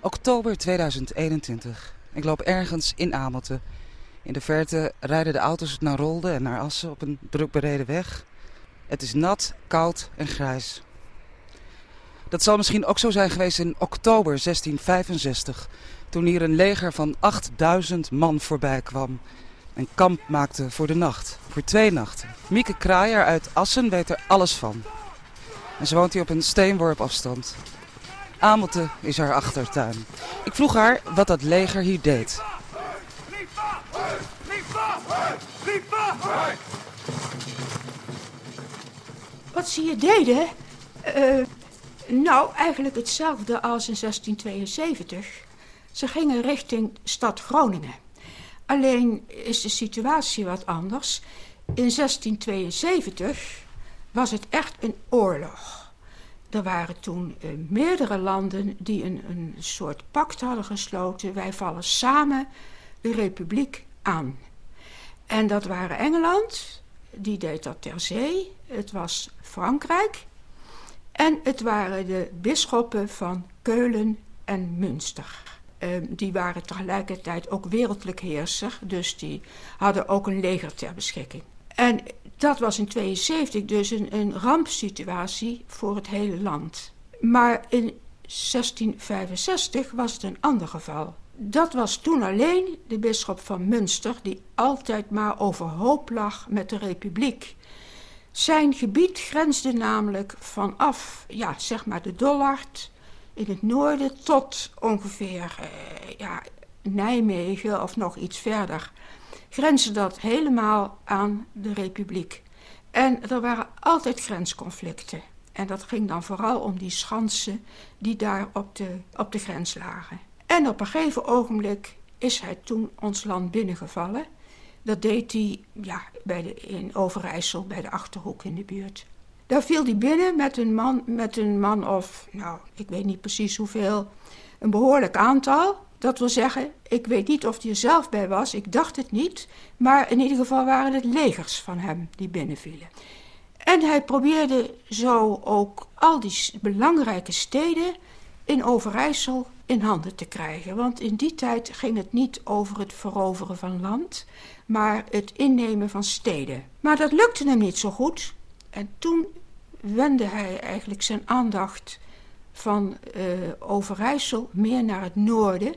Oktober 2021. Ik loop ergens in Amelte. In de verte rijden de auto's naar Rolde en naar Assen op een druk bereden weg. Het is nat, koud en grijs. Dat zal misschien ook zo zijn geweest in oktober 1665, toen hier een leger van 8000 man voorbij kwam en kamp maakte voor de nacht, voor twee nachten. Mieke Kraaier uit Assen weet er alles van. En ze woont hier op een steenworp afstand. Amelte is haar achtertuin. Ik vroeg haar wat dat leger hier deed. Wat ze hier deden? Eh, nou, eigenlijk hetzelfde als in 1672. Ze gingen richting stad Groningen. Alleen is de situatie wat anders. In 1672 was het echt een oorlog. Er waren toen eh, meerdere landen die een, een soort pact hadden gesloten. Wij vallen samen de republiek aan. En dat waren Engeland, die deed dat ter zee. Het was Frankrijk. En het waren de bisschoppen van Keulen en Münster. Ehm, die waren tegelijkertijd ook wereldlijk heerser, dus die hadden ook een leger ter beschikking. En dat was in 72 dus een, een rampsituatie voor het hele land. Maar in 1665 was het een ander geval. Dat was toen alleen de bisschop van Münster, die altijd maar overhoop lag met de republiek. Zijn gebied grensde namelijk vanaf, ja, zeg maar de Dollard in het noorden tot ongeveer eh, ja, Nijmegen of nog iets verder. Grensde dat helemaal aan de republiek. En er waren altijd grensconflicten. En dat ging dan vooral om die schansen die daar op de, op de grens lagen. En op een gegeven ogenblik is hij toen ons land binnengevallen. Dat deed hij ja, bij de, in Overijssel, bij de Achterhoek in de buurt. Daar viel hij binnen met een man, met een man of, nou, ik weet niet precies hoeveel, een behoorlijk aantal. Dat wil zeggen, ik weet niet of hij er zelf bij was, ik dacht het niet. Maar in ieder geval waren het legers van hem die binnenvielen. En hij probeerde zo ook al die belangrijke steden in Overijssel in handen te krijgen. Want in die tijd ging het niet over het veroveren van land, maar het innemen van steden. Maar dat lukte hem niet zo goed. En toen wendde hij eigenlijk zijn aandacht van uh, Overijssel meer naar het noorden.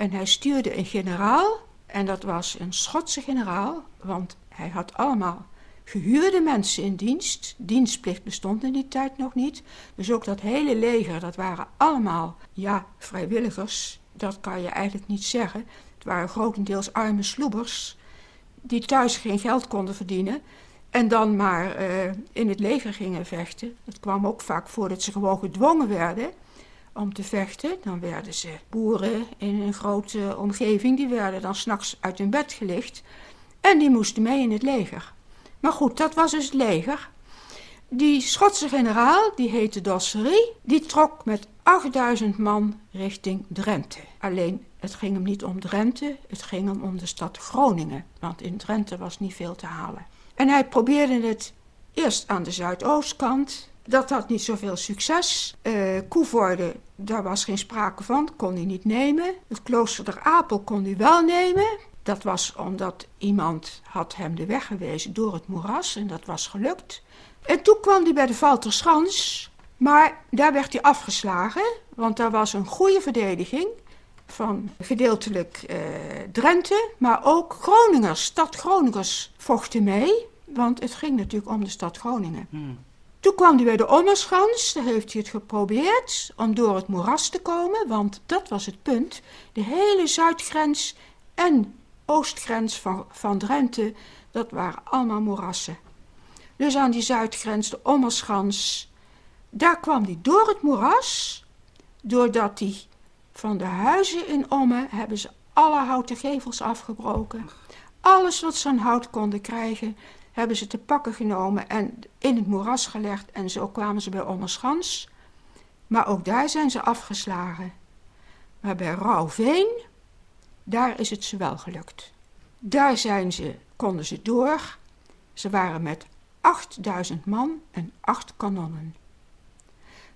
En hij stuurde een generaal, en dat was een Schotse generaal, want hij had allemaal gehuurde mensen in dienst. Dienstplicht bestond in die tijd nog niet. Dus ook dat hele leger, dat waren allemaal, ja, vrijwilligers. Dat kan je eigenlijk niet zeggen. Het waren grotendeels arme sloebers die thuis geen geld konden verdienen. En dan maar uh, in het leger gingen vechten. Het kwam ook vaak voor dat ze gewoon gedwongen werden om te vechten. Dan werden ze boeren in een grote omgeving. Die werden dan s'nachts uit hun bed gelicht. En die moesten mee in het leger. Maar goed, dat was dus het leger. Die Schotse generaal, die heette Dossery, die trok met 8000 man richting Drenthe. Alleen, het ging hem niet om Drenthe, het ging hem om de stad Groningen. Want in Drenthe was niet veel te halen. En hij probeerde het eerst aan de zuidoostkant. Dat had niet zoveel succes. Uh, Koevoorde, daar was geen sprake van, kon hij niet nemen. Het klooster der Apel kon hij wel nemen. Dat was omdat iemand had hem de weg gewezen door het moeras en dat was gelukt. En toen kwam hij bij de Valterschans, maar daar werd hij afgeslagen, want daar was een goede verdediging van gedeeltelijk uh, Drenthe, maar ook Groningers, stad Groningers vochten mee, want het ging natuurlijk om de stad Groningen. Hmm. Toen kwam hij bij de Ommerschans, daar heeft hij het geprobeerd om door het moeras te komen, want dat was het punt. De hele zuidgrens en oostgrens van, van Drenthe, dat waren allemaal moerassen. Dus aan die zuidgrens, de Ommerschans, daar kwam hij door het moeras, doordat hij van de huizen in Omme hebben ze alle houten gevels afgebroken. Alles wat ze aan hout konden krijgen, hebben ze te pakken genomen en in het moeras gelegd en zo kwamen ze bij Ommerschans. Maar ook daar zijn ze afgeslagen. Maar bij Rauwveen, daar is het ze wel gelukt. Daar zijn ze, konden ze door. Ze waren met 8000 man en acht kanonnen.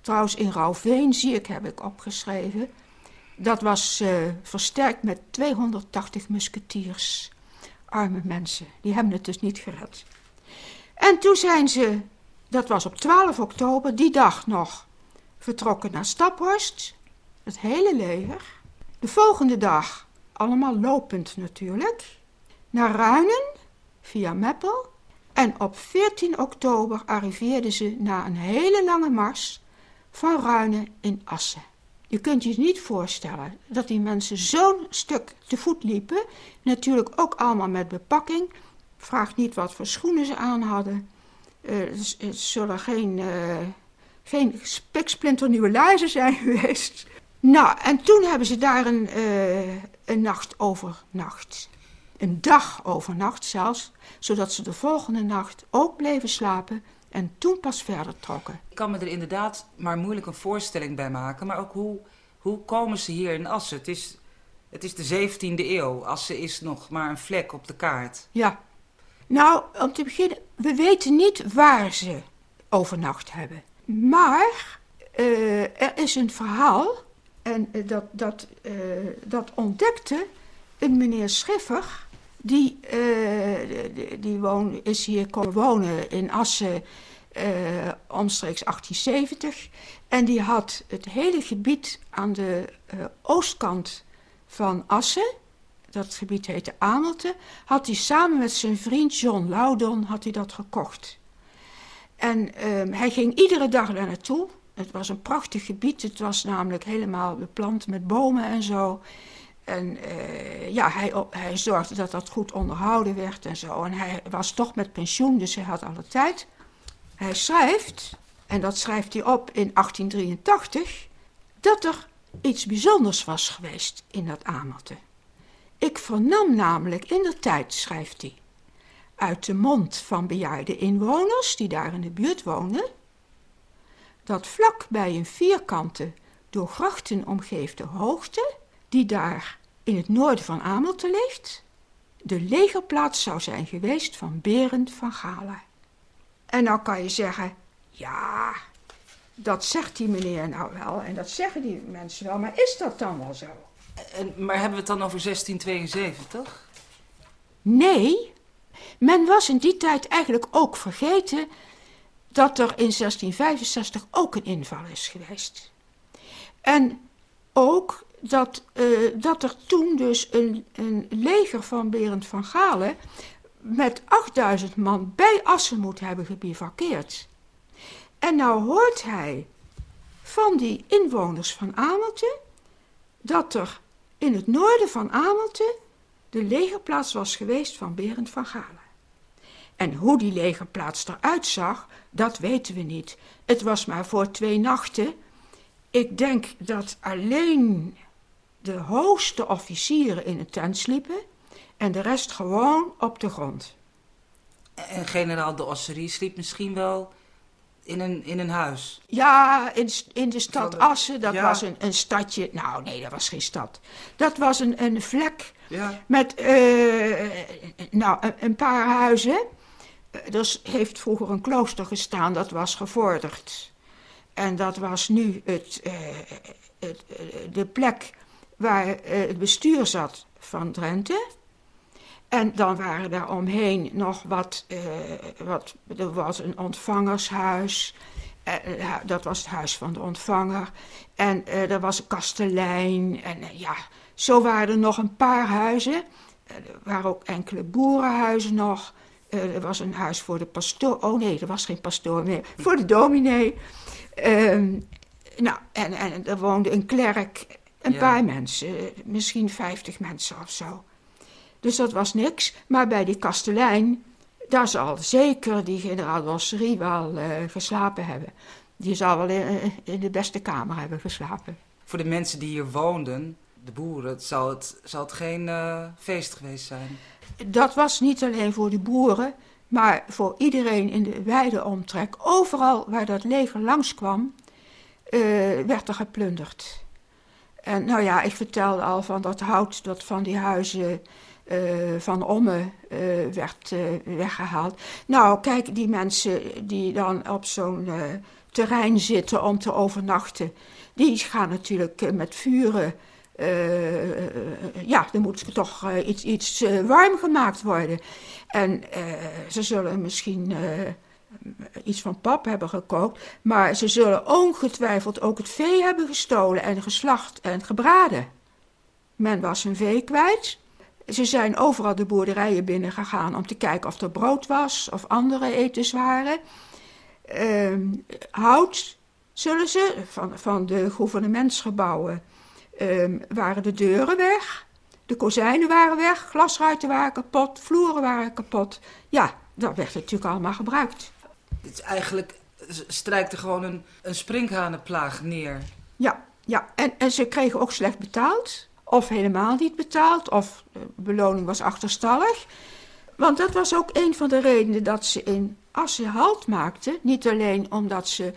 Trouwens, in Rauwveen zie ik, heb ik opgeschreven. Dat was uh, versterkt met 280 musketiers. Arme mensen, die hebben het dus niet gered. En toen zijn ze, dat was op 12 oktober, die dag nog, vertrokken naar Staphorst. Het hele leger. De volgende dag, allemaal lopend natuurlijk, naar Ruinen via Meppel. En op 14 oktober arriveerden ze na een hele lange mars van Ruinen in Assen. Je kunt je niet voorstellen dat die mensen zo'n stuk te voet liepen. Natuurlijk ook allemaal met bepakking. Vraag niet wat voor schoenen ze aan hadden. Uh, het zullen geen, uh, geen spiksplinternieuwe luizen zijn geweest. Nou, en toen hebben ze daar een, een nacht overnacht. Een dag overnacht zelfs, zodat ze de volgende nacht ook bleven slapen en toen pas verder trokken. Ik kan me er inderdaad maar moeilijk een voorstelling bij maken, maar ook hoe, hoe komen ze hier in Assen? Het is, het is de 17e eeuw. Assen is nog maar een vlek op de kaart. Ja. Nou, om te beginnen, we weten niet waar ze overnacht hebben. Maar uh, er is een verhaal, en uh, dat, dat, uh, dat ontdekte een meneer Schiffer die, uh, die, woon, is hier komen wonen in Assen uh, omstreeks 1870. En die had het hele gebied aan de uh, oostkant van Assen, dat gebied heette Amelte, had hij samen met zijn vriend John Loudon had hij dat gekocht. En um, hij ging iedere dag daar naartoe. Het was een prachtig gebied. Het was namelijk helemaal beplant met bomen en zo. En uh, ja, hij, hij zorgde dat dat goed onderhouden werd en zo. En hij was toch met pensioen, dus hij had alle tijd. Hij schrijft, en dat schrijft hij op in 1883, dat er iets bijzonders was geweest in dat Amelte. Ik vernam namelijk in de tijd, schrijft hij, uit de mond van bejaarde inwoners die daar in de buurt woonden, dat vlak bij een vierkante, door grachten omgeefde hoogte die daar in het noorden van Amelte ligt, de legerplaats zou zijn geweest van Berend van Galen. En nou kan je zeggen, ja, dat zegt die meneer nou wel en dat zeggen die mensen wel, maar is dat dan wel zo? En, maar hebben we het dan over 1672? Nee, men was in die tijd eigenlijk ook vergeten dat er in 1665 ook een inval is geweest. En ook dat, uh, dat er toen dus een, een leger van Berend van Galen met 8000 man bij Assen moet hebben gebivakkeerd. En nou hoort hij van die inwoners van Amelte dat er in het noorden van Amelte de legerplaats was geweest van Berend van Galen. En hoe die legerplaats eruit zag, dat weten we niet. Het was maar voor twee nachten. Ik denk dat alleen de hoogste officieren in een tent sliepen en de rest gewoon op de grond. En generaal de Osserie sliep misschien wel in een, in een huis? Ja, in, in de stad Assen, dat was een, een stadje. Nou, nee, dat was geen stad. Dat was een, een vlek ja. met uh, nou, een, een, paar huizen. Er heeft vroeger een klooster gestaan, dat was gevorderd. En dat was nu het, uh, het, de plek waar uh, het bestuur zat van Drenthe. En dan waren daar omheen nog wat, uh, wat er was een ontvangershuis. Uh, dat was het huis van de ontvanger. En er was een kastelein. En ja, zo waren er nog een paar huizen. er waren ook enkele boerenhuizen nog. er was een huis voor de pastoor. Oh nee, er was geen pastoor meer. Voor de dominee. Ehm, nou, en, en er woonde een klerk een paar mensen, misschien vijftig mensen of zo. Dus dat was niks. Maar bij die kastelein, daar zal zeker die generaal Rosserie wel uh, geslapen hebben. Die zal wel in, in, de beste kamer hebben geslapen. Voor de mensen die hier woonden, de boeren, zal het, zal het geen uh, feest geweest zijn? Dat was niet alleen voor de boeren, maar voor iedereen in de wijde omtrek. Overal waar dat leger langskwam, uh, werd er geplunderd. En nou ja, ik vertelde al van dat hout dat van die huizen uh, van Omme uh, werd uh, weggehaald. Nou, kijk, die mensen die dan op zo'n terrein zitten om te overnachten. Die gaan natuurlijk eh, met vuren. Ja, er moet toch iets, iets warm gemaakt worden. En ze zullen misschien iets van pap hebben gekookt. Maar ze zullen ongetwijfeld ook het vee hebben gestolen en geslacht en gebraden. Men was hun vee kwijt. Ze zijn overal de boerderijen binnengegaan om te kijken of er brood was of andere etens waren. Ehm, hout zullen ze, van, van de gouvernementsgebouwen, ehm, waren de deuren weg. De kozijnen waren weg, glasruiten waren kapot, vloeren waren kapot. Ja, dat werd natuurlijk allemaal gebruikt. Het is eigenlijk strijkt er gewoon een, een sprinkhanenplaag neer. Ja, ja. En, en ze kregen ook slecht betaald. Of helemaal niet betaald, of de beloning was achterstallig. Want dat was ook een van de redenen dat ze in Assen halt maakten. Niet alleen omdat ze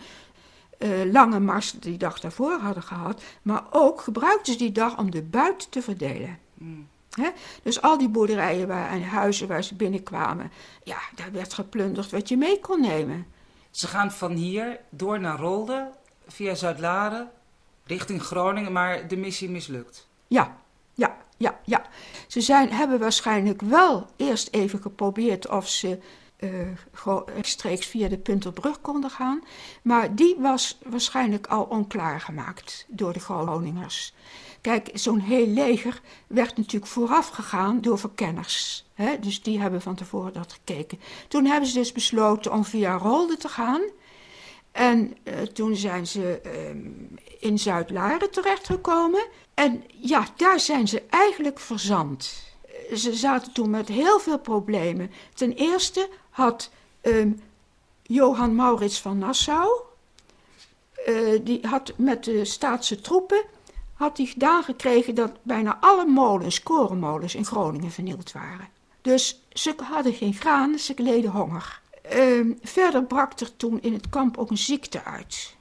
uh, lange mars die dag daarvoor hadden gehad, maar ook gebruikten ze die dag om de buit te verdelen. Mm. Dus al die boerderijen waar, en huizen waar ze binnenkwamen, ja, daar werd geplunderd wat je mee kon nemen. Ze gaan van hier door naar Rolde, via Zuid-Laren, richting Groningen, maar de missie mislukt. Ja, ja, ja, ja. Ze zijn, hebben waarschijnlijk wel eerst even geprobeerd of ze uh, rechtstreeks via de Punterbrug konden gaan. Maar die was waarschijnlijk al onklaar gemaakt door de Groningers. Kijk, zo'n heel leger werd natuurlijk vooraf gegaan door verkenners. Hè? Dus die hebben van tevoren dat gekeken. Toen hebben ze dus besloten om via Rolde te gaan. En uh, toen zijn ze uh, in Zuid-Laren terechtgekomen. En ja, daar zijn ze eigenlijk verzand. Ze zaten toen met heel veel problemen. Ten eerste had um, Johan Maurits van Nassau, uh, die had met de staatse troepen, had hij gedaan gekregen dat bijna alle molens, korenmolens in Groningen vernield waren. Dus ze hadden geen graan, ze leden honger. Uh, verder brak er toen in het kamp ook een ziekte uit.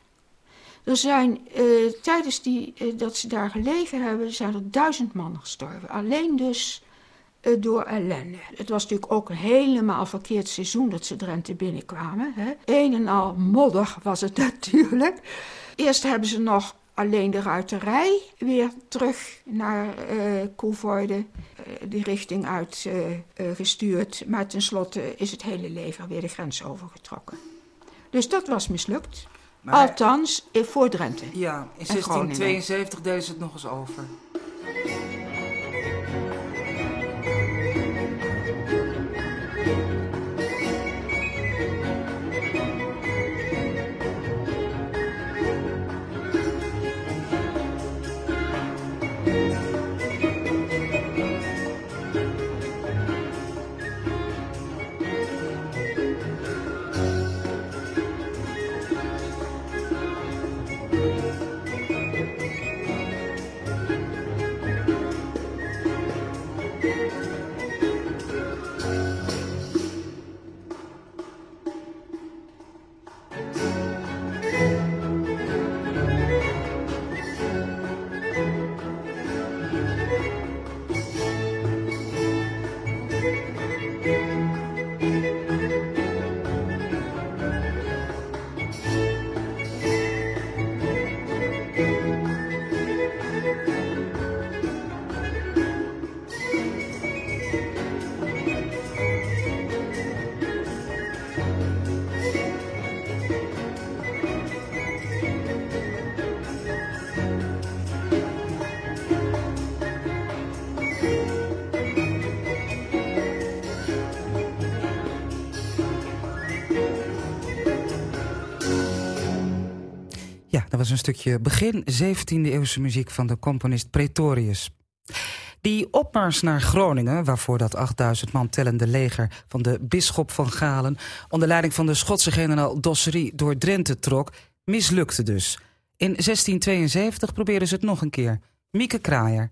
Er zijn uh, tijdens die, uh, dat ze daar gelegen hebben, zijn er duizend man gestorven. Alleen dus uh, door ellende. Het was natuurlijk ook een helemaal verkeerd seizoen dat ze Drenthe binnenkwamen. Hè. Een en al modder was het natuurlijk. Eerst hebben ze nog alleen de ruiterij weer terug naar uh, Koevoorde, uh, die richting uit uh, gestuurd. Maar tenslotte is het hele leger weer de grens overgetrokken. Dus dat was mislukt. Maar, Althans, voor Drenthe. Ja, in 1672 deden ze het nog eens over. Een stukje begin 17e-eeuwse muziek van de componist Pretorius. Die opmars naar Groningen, waarvoor dat 8000 man tellende leger van de bisschop van Galen onder leiding van de Schotse generaal Dossery door Drenthe trok, mislukte dus. In 1672 probeerden ze het nog een keer. Mieke Kraaier.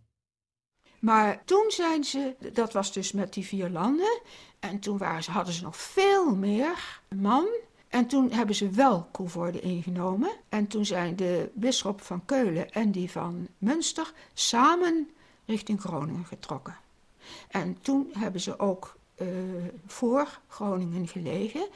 Maar toen zijn ze, dat was dus met die vier landen, en toen waren ze, hadden ze nog veel meer man en toen hebben ze wel Coevorde ingenomen. En toen zijn de bisschop van Keulen en die van Münster samen richting Groningen getrokken. En toen hebben ze ook voor Groningen gelegen.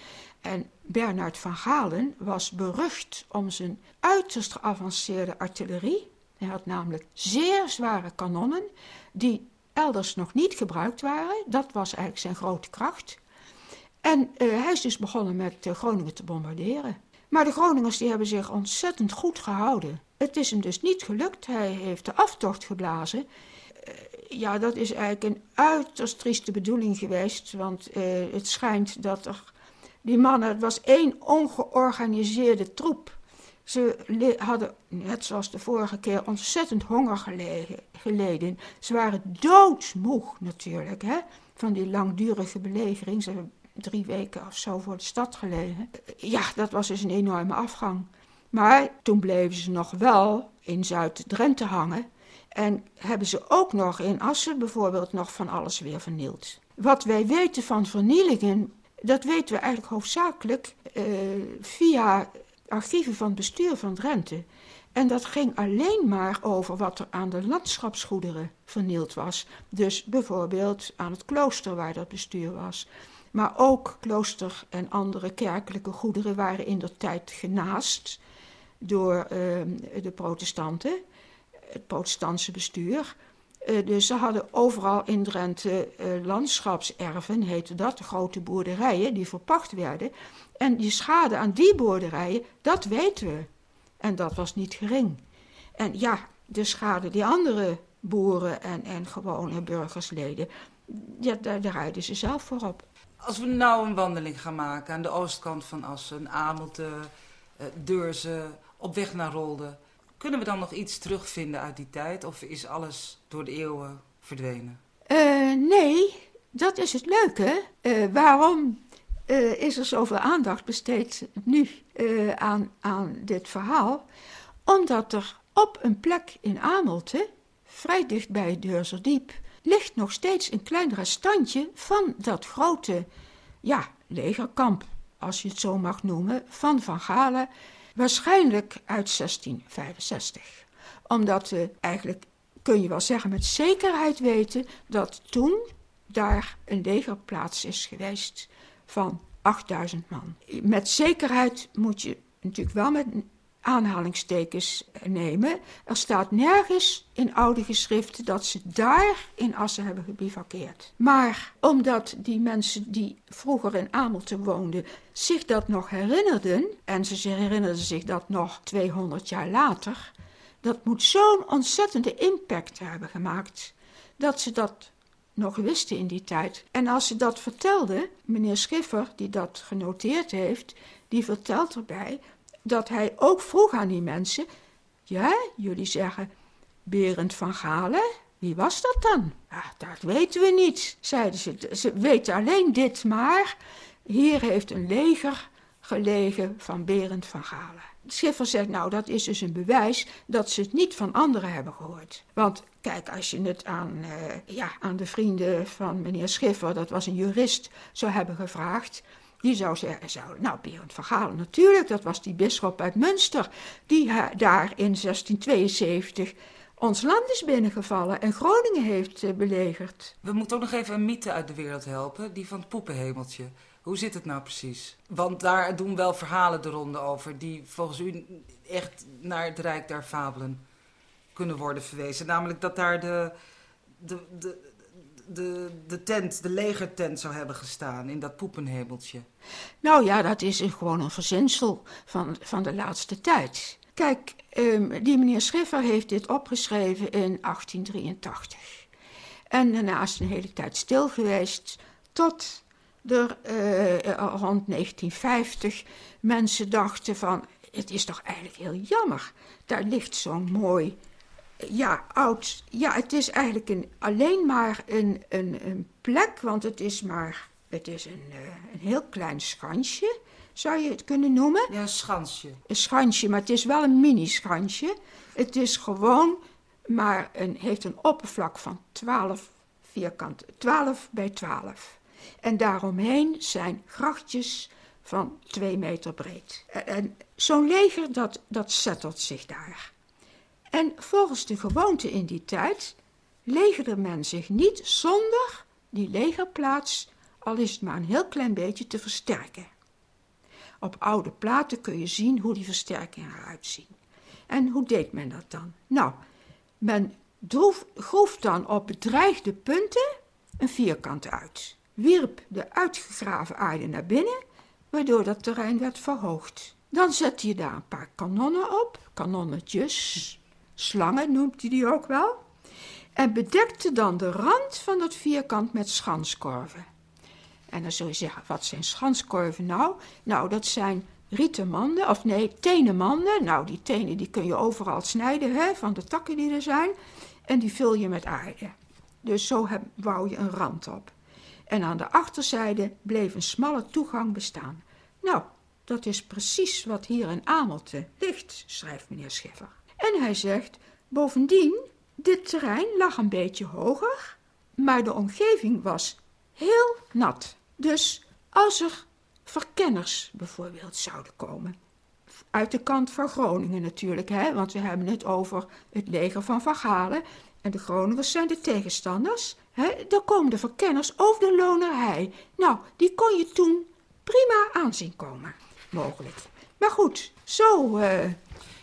En Bernard van Galen was berucht om zijn uiterst geavanceerde artillerie. Hij had namelijk zeer zware kanonnen die elders nog niet gebruikt waren. Dat was eigenlijk zijn grote kracht. En uh, hij is dus begonnen met uh, Groningen te bombarderen. Maar de Groningers die hebben zich ontzettend goed gehouden. Het is hem dus niet gelukt. Hij heeft de aftocht geblazen. Uh, ja, dat is eigenlijk een uiterst trieste bedoeling geweest. Want het schijnt dat er die mannen, het was één ongeorganiseerde troep. Ze hadden, net zoals de vorige keer, ontzettend honger geleden. Ze waren doodsmoeg natuurlijk, hè, van die langdurige belegering. Ze drie weken of zo voor de stad gelegen. Ja, dat was dus een enorme afgang. Maar toen bleven ze nog wel in Zuid-Drenthe hangen. En hebben ze ook nog in Assen bijvoorbeeld nog van alles weer vernield. Wat wij weten van vernielingen, dat weten we eigenlijk hoofdzakelijk uh, via archieven van het bestuur van Drenthe. En dat ging alleen maar over wat er aan de landschapsgoederen vernield was. Dus bijvoorbeeld aan het klooster waar dat bestuur was. Maar ook klooster en andere kerkelijke goederen waren in der tijd genaast door uh, de protestanten, het protestantse bestuur. Uh, dus ze hadden overal in Drenthe uh, landschapserven, heette dat, grote boerderijen die verpacht werden. En die schade aan die boerderijen, dat weten we. En dat was niet gering. En ja, de schade die andere boeren en, en gewone burgers leden, ja, daar, daar ze zelf voor op. Als we nou een wandeling gaan maken aan de oostkant van Assen, Amelte, uh, Deurzen, op weg naar Rolde, kunnen we dan nog iets terugvinden uit die tijd? Of is alles door de eeuwen verdwenen? Uh, nee, dat is het leuke. Uh, waarom is er zoveel aandacht besteed nu aan, aan dit verhaal? Omdat er op een plek in Amelte, vrij dicht bij Deurzerdiep, ligt nog steeds een klein restantje van dat grote ja, legerkamp, als je het zo mag noemen, van Van Galen, waarschijnlijk uit 1665. Omdat we eigenlijk, kun je wel zeggen, met zekerheid weten dat toen daar een legerplaats is geweest van 8000 man. Met zekerheid moet je natuurlijk wel met aanhalingstekens nemen. Er staat nergens in oude geschriften dat ze daar in Assen hebben gebivakkeerd. Maar omdat die mensen die vroeger in Amelte woonden zich dat nog herinnerden, en ze herinnerden zich dat nog 200 jaar later, dat moet zo'n ontzettende impact hebben gemaakt dat ze dat nog wisten in die tijd. En als ze dat vertelden, meneer Schiffer, die dat genoteerd heeft, die vertelt erbij dat hij ook vroeg aan die mensen: Ja, jullie zeggen Berend van Galen, wie was dat dan? Dat weten we niet, zeiden ze. Ze weten alleen dit maar. Hier heeft een leger gelegen van Berend van Galen. Schiffer zegt, nou, dat is dus een bewijs dat ze het niet van anderen hebben gehoord. Want kijk, als je het aan, uh, ja, aan de vrienden van meneer Schiffer, dat was een jurist, zou hebben gevraagd, die zou zeggen, zou, nou, Berend van Galen natuurlijk, dat was die bisschop uit Münster, die daar in 1672 ons land is binnengevallen en Groningen heeft uh, belegerd. We moeten ook nog even een mythe uit de wereld helpen, die van het poepenhemeltje. Hoe zit het nou precies? Want daar doen wel verhalen de ronde over, die volgens u echt naar het Rijk der Fabelen kunnen worden verwezen. Namelijk dat daar de, de, de, de, de tent, de legertent zou hebben gestaan in dat poepenhemeltje? Nou ja, dat is gewoon een verzinsel van, van de laatste tijd. Kijk, um, die meneer Schiffer heeft dit opgeschreven in 1883. En daarna is een hele tijd stil geweest tot er uh, rond 1950 mensen dachten van... het is toch eigenlijk heel jammer, daar ligt zo'n mooi ja, oud. Ja, het is eigenlijk een, alleen maar een, een, een plek, want het is maar. Het is een, uh, een heel klein schansje, zou je het kunnen noemen. Ja, een schansje. Een schansje, maar het is wel een mini-schansje. Het is gewoon, maar een, heeft een oppervlak van 12 vierkant, 12 bij 12. En daaromheen zijn grachtjes van 2 meter breed. En, en zo'n leger, dat, dat zettelt zich daar. En volgens de gewoonte in die tijd legerde men zich niet zonder die legerplaats al is het maar een heel klein beetje, te versterken. Op oude platen kun je zien hoe die versterkingen eruit zien. En hoe deed men dat dan? Nou, men groef dan op bedreigde punten een vierkant uit. Wierp de uitgegraven aarde naar binnen, waardoor dat terrein werd verhoogd. Dan zette je daar een paar kanonnen op, kanonnetjes, slangen noemt hij die ook wel, en bedekte dan de rand van dat vierkant met schanskorven. En dan zul je zeggen, wat zijn schanskorven nou? Nou, dat zijn rieten manden, of nee, tenen manden. Nou, die tenen die kun je overal snijden, hè, van de takken die er zijn. En die vul je met aarde. Dus zo heb, bouw je een rand op. En aan de achterzijde bleef een smalle toegang bestaan. Nou, dat is precies wat hier in Amelte ligt, schrijft meneer Schiffer. En hij zegt, bovendien, dit terrein lag een beetje hoger, maar de omgeving was heel nat. Dus als er verkenners bijvoorbeeld zouden komen, uit de kant van Groningen natuurlijk, hè, want we hebben het over het leger van Van Galen en de Groningers zijn de tegenstanders. Hè, dan komen de verkenners over de lonerij. Nou, die kon je toen prima aanzien komen, mogelijk. Maar goed, zo, uh,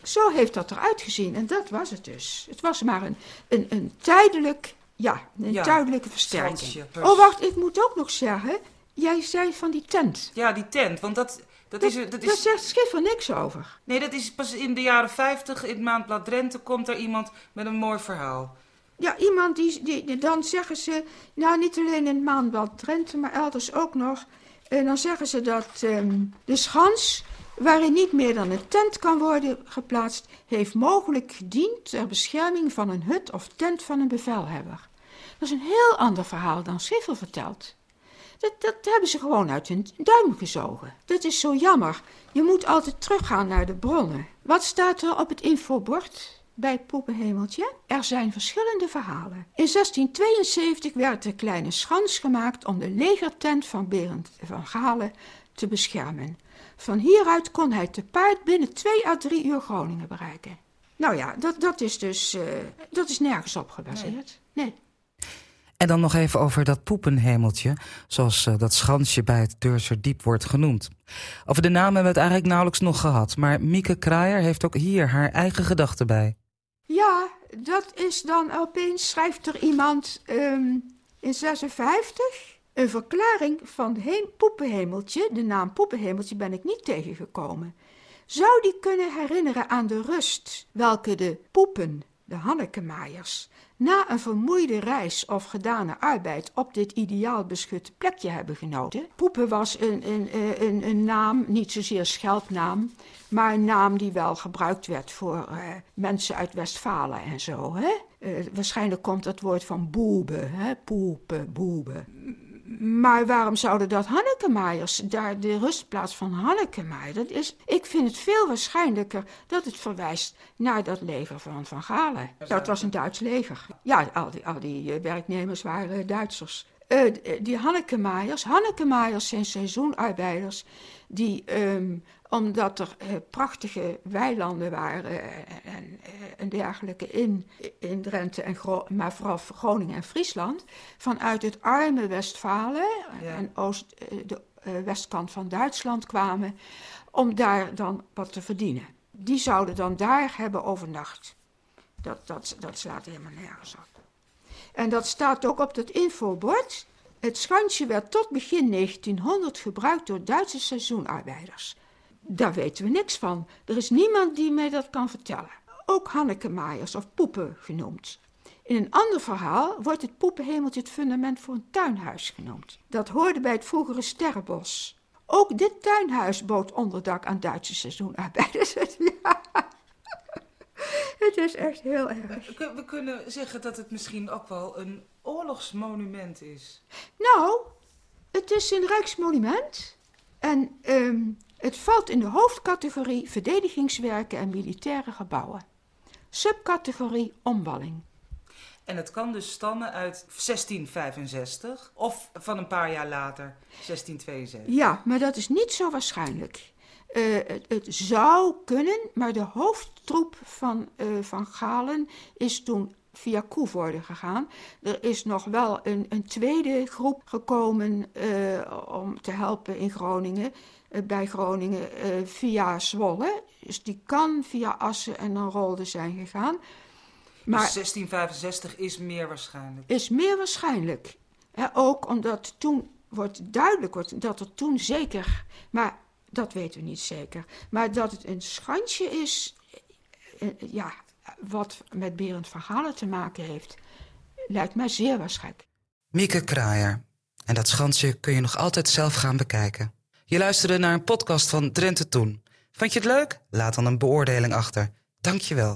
zo heeft dat eruit gezien en dat was het dus. Het was maar een, een, een tijdelijk, ja, een ja, tijdelijke versterking. Oh, wacht, ik moet ook nog zeggen, jij zei van die tent. Ja, die tent, want dat... Dat, dat, is, dat, is... zegt Schiffer niks over. Nee, dat is pas in de jaren 50 in het maandblad Drenthe komt er iemand met een mooi verhaal. Ja, iemand die, die, dan zeggen ze, nou niet alleen in het maandblad Drenthe, maar elders ook nog. En dan zeggen ze dat um, de schans, waarin niet meer dan een tent kan worden geplaatst, heeft mogelijk gediend ter bescherming van een hut of tent van een bevelhebber. Dat is een heel ander verhaal dan Schiffer vertelt. Dat, dat hebben ze gewoon uit hun duim gezogen. Dat is zo jammer. Je moet altijd teruggaan naar de bronnen. Wat staat er op het infobord? bij het Poppenhemeltje. Er zijn verschillende verhalen. In 1672 werd de kleine schans gemaakt om de legertent van Berend van Galen te beschermen. Van hieruit kon hij te paard binnen twee à drie uur Groningen bereiken. Nou ja, dat, dat is dus uh, dat is nergens op gebaseerd. nee. En dan nog even over dat poepenhemeltje, zoals uh, dat schansje bij het Deurser Diep wordt genoemd. Over de naam hebben we het eigenlijk nauwelijks nog gehad, maar Mieke Kraaier heeft ook hier haar eigen gedachten bij. Ja, dat is dan opeens, schrijft er iemand um, in 56 een verklaring van heen poepenhemeltje. De naam poepenhemeltje ben ik niet tegengekomen. Zou die kunnen herinneren aan de rust welke de poepen, de Hannekemaaiers, na een vermoeide reis of gedane arbeid op dit ideaal beschutte plekje hebben genoten. Poepen was een, een, een, een naam, niet zozeer scheldnaam, maar een naam die wel gebruikt werd voor uh, mensen uit Westfalen en zo. Hè? Uh, waarschijnlijk komt het woord van boebe, hè? poepen, boebe. Maar waarom zouden dat Hannekemaaiers, daar de rustplaats van Hannekemaaier, dat is, ik vind het veel waarschijnlijker dat het verwijst naar dat leger van Van Galen. Dat was een Duits leger. Ja, al die, al die eh, werknemers waren Duitsers. Uh, die Hannekemaaiers, Hannekemaaiers zijn seizoenarbeiders die um, omdat er uh, prachtige weilanden waren en, en dergelijke in, in Drenthe, en maar vooral Groningen en Friesland, vanuit het arme Westfalen en oost, de westkant van Duitsland kwamen, om daar dan wat te verdienen. Die zouden dan daar hebben overnacht. Dat, dat, dat slaat helemaal nergens op. En dat staat ook op dat infobord. Het schansje werd tot begin 1900 gebruikt door Duitse seizoenarbeiders. Daar weten we niks van. Er is niemand die mij dat kan vertellen. Ook Hannekemaaiers of poepen genoemd. In een ander verhaal wordt het poepenhemeltje het fundament voor een tuinhuis genoemd. Dat hoorde bij het vroegere sterrenbos. Ook dit tuinhuis bood onderdak aan Duitse seizoenarbeiders. ja. Het is echt heel erg. We kunnen zeggen dat het misschien ook wel een oorlogsmonument is. Nou, het is een rijksmonument. En um, het valt in de hoofdcategorie verdedigingswerken en militaire gebouwen. Subcategorie omwalling. En het kan dus stammen uit 1665 of van een paar jaar later, 1672. Ja, maar dat is niet zo waarschijnlijk. Uh, het, het, zou kunnen, maar de hoofdtroep van uh, Van Galen is toen via Koevoorde gegaan. Er is nog wel een, een tweede groep gekomen uh, om te helpen in Groningen, uh, bij Groningen, uh, via Zwolle. Dus die kan via Assen en dan Rolde zijn gegaan. Maar dus 1665 is meer waarschijnlijk. Is meer waarschijnlijk. Ook omdat toen wordt duidelijk wordt dat er toen zeker, maar dat weten we niet zeker, maar dat het een schandje is, ja, wat met Berend Verhalen te maken heeft, lijkt mij zeer waarschijnlijk. Mieke Kraaier. En dat schansje kun je nog altijd zelf gaan bekijken. Je luisterde naar een podcast van Drenthe Toen. Vond je het leuk? Laat dan een beoordeling achter. Dank je wel.